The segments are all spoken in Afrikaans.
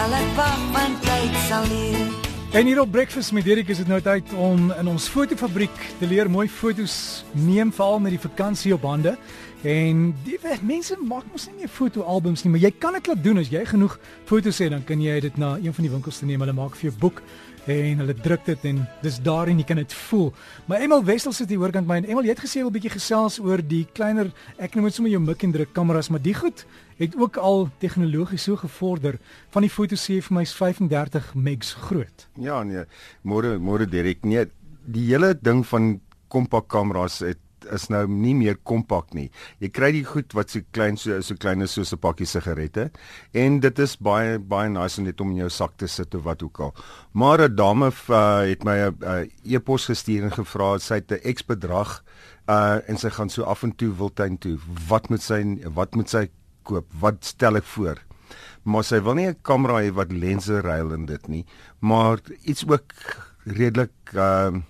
sal ek wag want tyd sal leer. En hier op Breakfast met Derek is dit nou tyd om in ons fotofabriek te leer mooi foto's neem veral met die vakansie op hande. En die mense maak mos nie meer fotoalbums nie, maar jy kan dit laat doen as jy genoeg foto's het, dan kan jy dit na een van die winkels toe neem. Hulle maak vir jou boek en hulle druk dit en dis daarin jy kan dit voel. Maar Emel Wessel sit hier oorkant my en Emel, jy het gesê jy wil bietjie gesels oor die kleiner ek noem dit sommer jou mik en druk kameras, maar die goed het ook al tegnologies so gevorder van die foto sê vir my is 35 megs groot. Ja nee, môre môre Derek, nee, die hele ding van kompak kameras het is nou nie meer kompak nie. Jy kry die goed wat so klein so so klein is soos 'n pakkie sigarette en dit is baie baie nice net om in jou sak te sit of wat ook al. Maar 'n dame uh, het my 'n uh, e-pos gestuur en gevra sy het 'n X bedrag uh en sy gaan so af en toe Wildtuin toe. Wat moet sy wat moet sy koop? Wat stel ek voor? Maar sy wil nie 'n kamera hê wat lense ruil in dit nie, maar iets ook redelik uh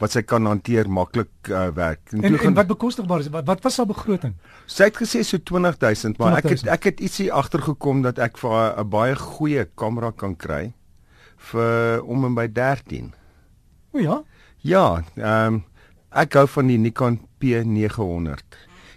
wat sy kan hanteer maklik uh, werk. En, en, en wat bekostigbaar is? Wat, wat was haar begroting? Sy het gesê so 20000, maar 20 ek het ek het ietsie agtergekom dat ek vir 'n baie goeie kamera kan kry vir om en by 13. O ja. Ja, ehm um, ek gou van die Nikon P900.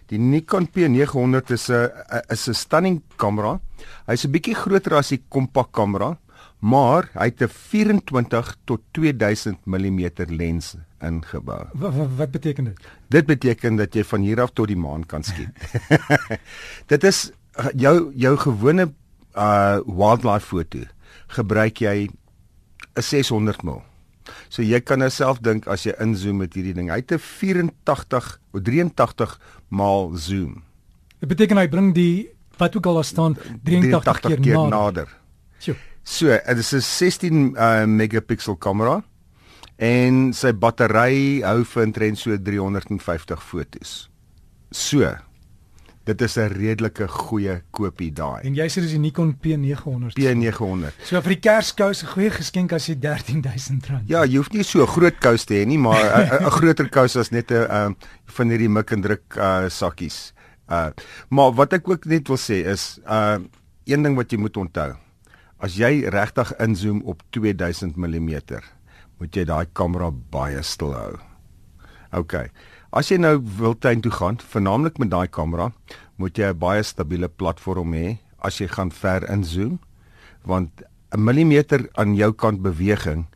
Die Nikon P900 is 'n is 'n stunning kamera. Hy's 'n bietjie groter as die kompak kamera maar hy het 'n 24 tot 2000 mm lens ingebou. Wat, wat wat beteken dit? Dit beteken dat jy van hier af tot die maan kan skiet. dit is jou jou gewone uh wildlife foto gebruik jy 'n 600 mm. So jy kan nou self dink as jy inzoom met hierdie ding. Hy het 'n 84 of 83 maal zoom. Dit beteken hy bring die wat ook al daar staan 83, 83 keer, keer nader. nader. Sjoe. So, dit is 'n 16 uh, megapixel kamera en sy battery hou vir omtrent so 350 fotos. So, dit is 'n redelike goeie koopie daai. En jy sê dis die Nikon P900. P900. So vir die Kerskous 'n goeie geskenk as jy R13000. Ja, jy hoef nie so groot kous te hê nie, maar 'n groter kous as net 'n um, van hierdie mik en druk uh, sakkies. Uh, maar wat ek ook net wil sê is, uh een ding wat jy moet onthou As jy regtig inzoom op 2000 mm, moet jy daai kamera baie stil hou. OK. As jy nou wil tuin toe gaan, vernaamlik met daai kamera, moet jy 'n baie stabiele platform hê as jy gaan ver inzoom, want 'n millimeter aan jou kant beweging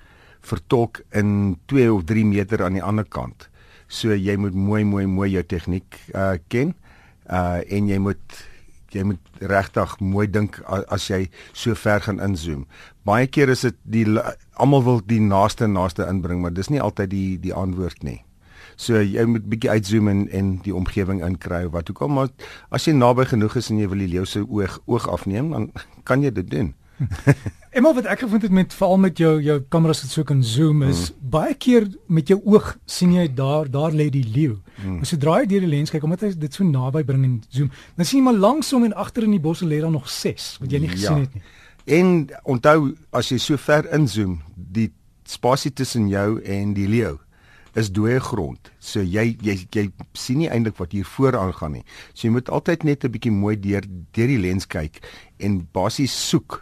vertolk in 2 of 3 meter aan die ander kant. So jy moet mooi mooi mooi jou tegniek uh ken. Uh en jy moet jy moet regtig mooi dink as jy so ver gaan inzoom. Baie keer is dit die almal wil die naaste naaste inbring, maar dis nie altyd die die antwoord nie. So jy moet bietjie uitzoom en en die omgewing inkry wat ook al maar as jy naby genoeg is en jy wil die leeu se oog oog afneem, dan kan jy dit doen. Emma wat ek gevind het met veral met jou jou kameras wat so kan zoom is mm. baie keer met jou oog sien jy daar daar lê die leeu. Mm. Maar sodra jy deur die lens kyk omdat hy dit so naby bring en zoom, dan sien jy maar langsom en agter in die bosse lê daar nog 6 wat jy nie ja. gesien het nie. En onthou as jy so ver inzoom, die spasie tussen jou en die leeu is dooie grond. So jy jy jy sien nie eintlik wat hier voor aangaan nie. So jy moet altyd net 'n bietjie mooi deur deur die lens kyk en basies soek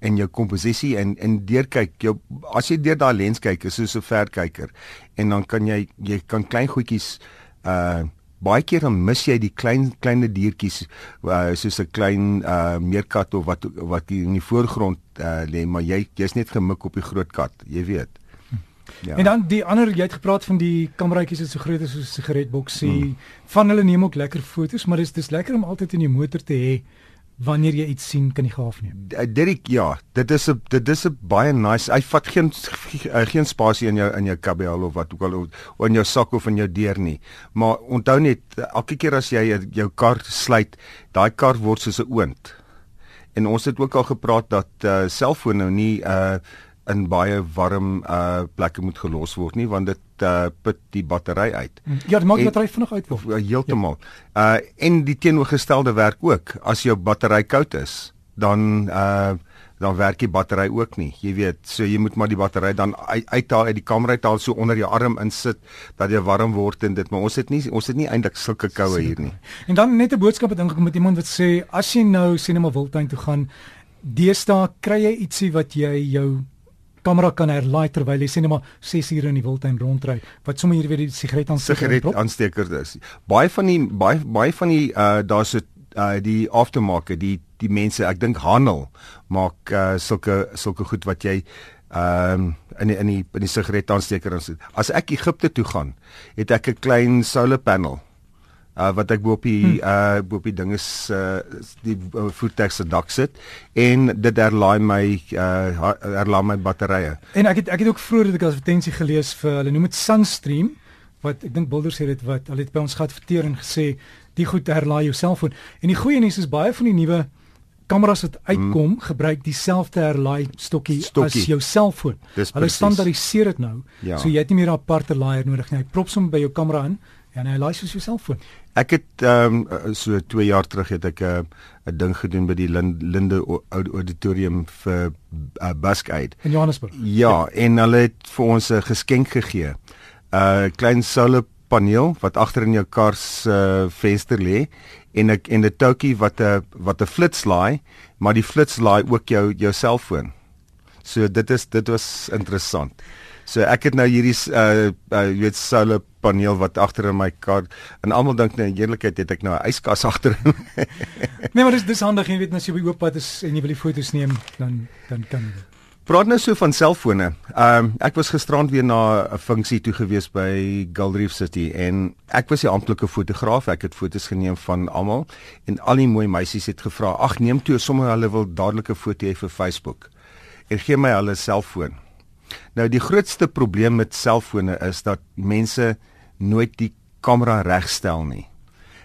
en jou komposisie en en deur kyk jou as jy deur daai lens kyk is soos 'n verkyker en dan kan jy jy kan klein goedjies uh baie keer dan mis jy die klein klein diertjies uh, soos 'n klein uh meerkat of wat wat in die voorgrond uh lê maar jy jy's net gemik op die groot kat jy weet Ja. En dan die ander jy het gepraat van die kameraitjies is so groot as 'n sigaretboksie. Mm. Van hulle neem ook lekker fotos, maar dis dis lekker om altyd in jou motor te hê wanneer jy iets sien kan jy gehaaf neem. Dirk ja, dit is 'n dit is 'n baie nice. Hy vat geen eh, geen spasie in jou in jou kabiel of wat ook al of in jou sak of in jou deur nie. Maar onthou net elke keer as jy jou kar sluit, daai kar word soos 'n oond. En ons het ook al gepraat dat uh selfone nou nie uh in baie warm uh plekke moet gelos word nie want dit uh put die battery uit. Ja, dit maak die battery vinnig uit of uh, heeltemal. Ja. Uh en die teenoorgestelde werk ook. As jou battery koud is, dan uh dan werk die battery ook nie. Jy weet, so jy moet maar die battery dan uit, uithaal uit die kamer uithaal so onder jou arm insit dat jy warm word en dit, maar ons het nie ons het nie eintlik sulke koue hier nie. En dan net 'n boodskap het ingekom met iemand wat sê as jy nou sien om 'n wildtuin toe gaan, deesdae kry jy ietsie wat jy jou kamera kan herlaai terwyl jy net maar 6 ure in die wildtuin rondry wat sommer hier weer die sigaret aansteker sigaret aansteker is. Baie van die baie baie van die uh daar's 'n uh die aftermarket die die mense ek dink handel maak uh sulke sulke goed wat jy ehm um, in die, in die in die sigaret aansteker as as ek Egipte toe gaan het ek 'n klein solar panel uh wat ek bo op die hmm. uh bo op die dinge uh die uh, voertuig se dak sit en dit herlaai my uh herlaai my batterye. En ek het ek het ook vroeër 'n advertensie gelees vir hulle noem dit Sunstream wat ek dink Builders het dit wat hulle het by ons geadverteer en gesê die goed herlaai jou selfoon. En die goeie nuus is baie van die nuwe kameras wat uitkom hmm. gebruik dieselfde herlaai stokkie, stokkie. as jou selfoon. Hulle standaardiseer dit nou. Ja. So jy het nie meer 'n aparte laaier nodig nie. Hy prop hom by jou kamera in en hy laai soos jou selfoon. Ek het ehm um, so 2 jaar terug het ek 'n uh, 'n ding gedoen by die Linde Auditorium vir uh, Buskaid in Johannesburg. Ja, ja, en hulle het vir ons 'n geskenk gegee. 'n uh, Klein solar paneel wat agter in jou kar se uh, venster lê en ek en 'n toukie wat 'n wat 'n flits laai, maar die flits laai ook jou jou selfoon. So dit is dit was interessant. So ek het nou hierdie uh uh jy weet solar paneel wat agter in my kar en almal dink nou in eerlikheid het ek nou 'n yskas agter. nee, maar dis dis handig, jy weet as jy by oop pad is en jy wil die foto's neem, dan dan kan jy. Praat nou so van selfone. Ehm um, ek was gisterand weer na 'n funksie toe gewees by Goldreef City en ek was die amptelike fotograaf. Ek het foto's geneem van almal en al die mooi meisies het gevra: "Ag, neem toe sommer hulle wil dadelik 'n foto hê vir Facebook." En gee my hulle selfoon. Nou die grootste probleem met selfone is dat mense nooit die kamera regstel nie.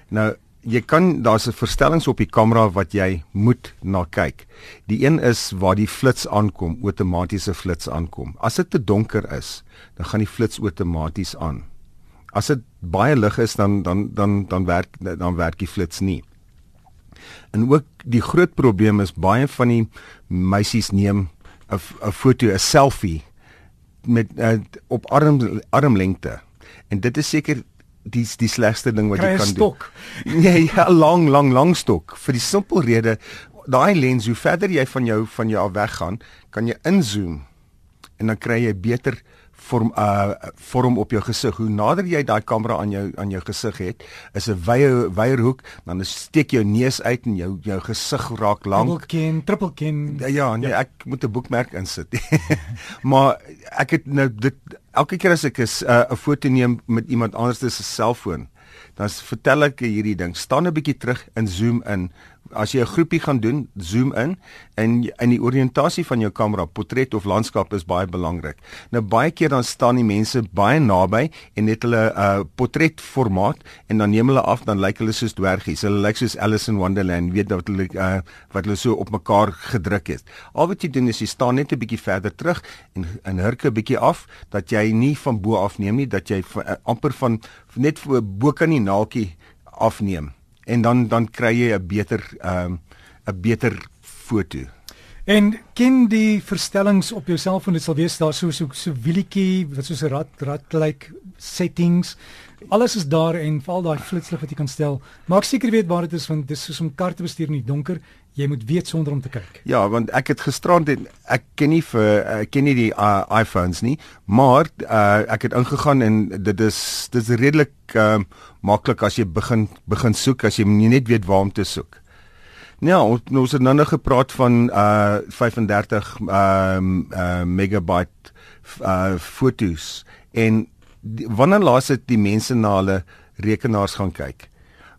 Nou jy kan daar's 'n verstellings op die kamera wat jy moet na kyk. Die een is waar die flits aankom, outomatiese flits aankom. As dit te donker is, dan gaan die flits outomaties aan. As dit baie lig is dan dan dan dan werk dan werk die flits nie. En ook die groot probleem is baie van die meisies neem 'n 'n foto, 'n selfie met uh, op arm armlengte. En dit is seker die die slegste ding wat Kry jy kan stok. doen. Nee, ja, 'n lang lang lang stok vir die simpel rede daai lens hoe verder jy van jou van jou af weggaan, kan jy inzoom en dan kry jy beter vorm uh vorm op jou gesig. Hoe nader jy daai kamera aan jou aan jou gesig het, is 'n wye wyeer hoek, dan steek jou neus uit en jou jou gesig raak lank. Triple kin, triple kin. Ja, ja, nee, ja. ek moet 'n boekmerk insit. maar ek het nou dit elke keer as ek 'n uh, foto neem met iemand anders se selfoon, dan vertel ek hierdie ding, staan 'n bietjie terug en zoom in as jy 'n groepie gaan doen, zoom in en in die oriëntasie van jou kamera, portret of landskap is baie belangrik. Nou baie keer dan staan die mense baie naby en net hulle 'n uh, portret formaat en dan neem hulle af dan lyk hulle soos dwergies. Hulle lyk soos Alice in Wonderland, weet dat hulle uh, wat hulle so op mekaar gedruk het. Al wat jy doen is jy staan net 'n bietjie verder terug en en hurk 'n bietjie af dat jy nie van bo af neem nie, dat jy uh, amper van net bo kan die naaltjie afneem en dan dan kry jy 'n beter ehm um, 'n beter foto. En ken die verstellings op jou selfoon dit sal wees daar so so so wielietjie wat soos 'n rat rat lyk like, settings. Alles is daar en val daai flitslig wat jy kan stel. Maak seker weet waar dit is want dit is soos om kar te bestuur in die donker. Jy moet weet sonder om te kyk. Ja, want ek het gisterand en ek ken nie vir ek ken nie die uh, iPhones nie, maar uh, ek het ingegaan en dit is dit is redelik uh, maklik as jy begin begin soek as jy net weet waar om te soek. Ja, ons ons het nou nog gepraat van uh 35 ehm um, uh megabyte uh fotos en die, wanneer laas het die mense na hulle rekenaars gaan kyk?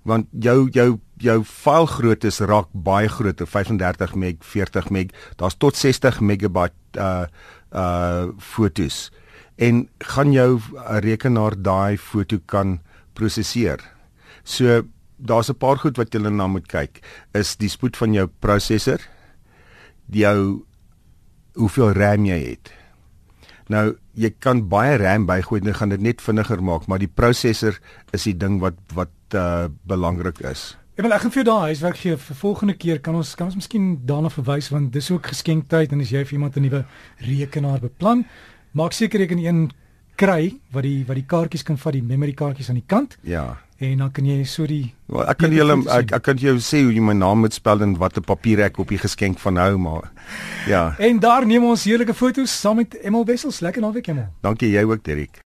Want jou jou jou file groottes raak baie groter, 35 meg, 40 meg, daar's tot 60 megabyte uh uh fotos. En gaan jou rekenaar daai foto kan prosesseer? So daar's 'n paar goed wat jy na moet kyk. Is die spoed van jou prosesser, jou hoeveel RAM jy het. Nou, jy kan baie RAM bygooi en gaan dit net vinniger maak, maar die prosesser is die ding wat wat uh belangrik is. Ja, wel ek gaan vir jou daai huiswerk gee vir volgende keer kan ons kan ons miskien daarna verwys want dis ook geskenktyd en as jy vir iemand 'n nuwe rekenaar beplan, maak seker jy kan een kry wat die wat die kaartjies kan vat, die memory kaartjies aan die kant Ja. en dan kan jy so die Wel, ek kan julle ek, ek kan jou sê hoe jy my naam moet spel en watter papier ek op die geskenk van hou, maar ja. En daar neem ons heerlike foto's saam met Emel Wessels. Lekker naweek Emel. Dankie jy ook, Derek.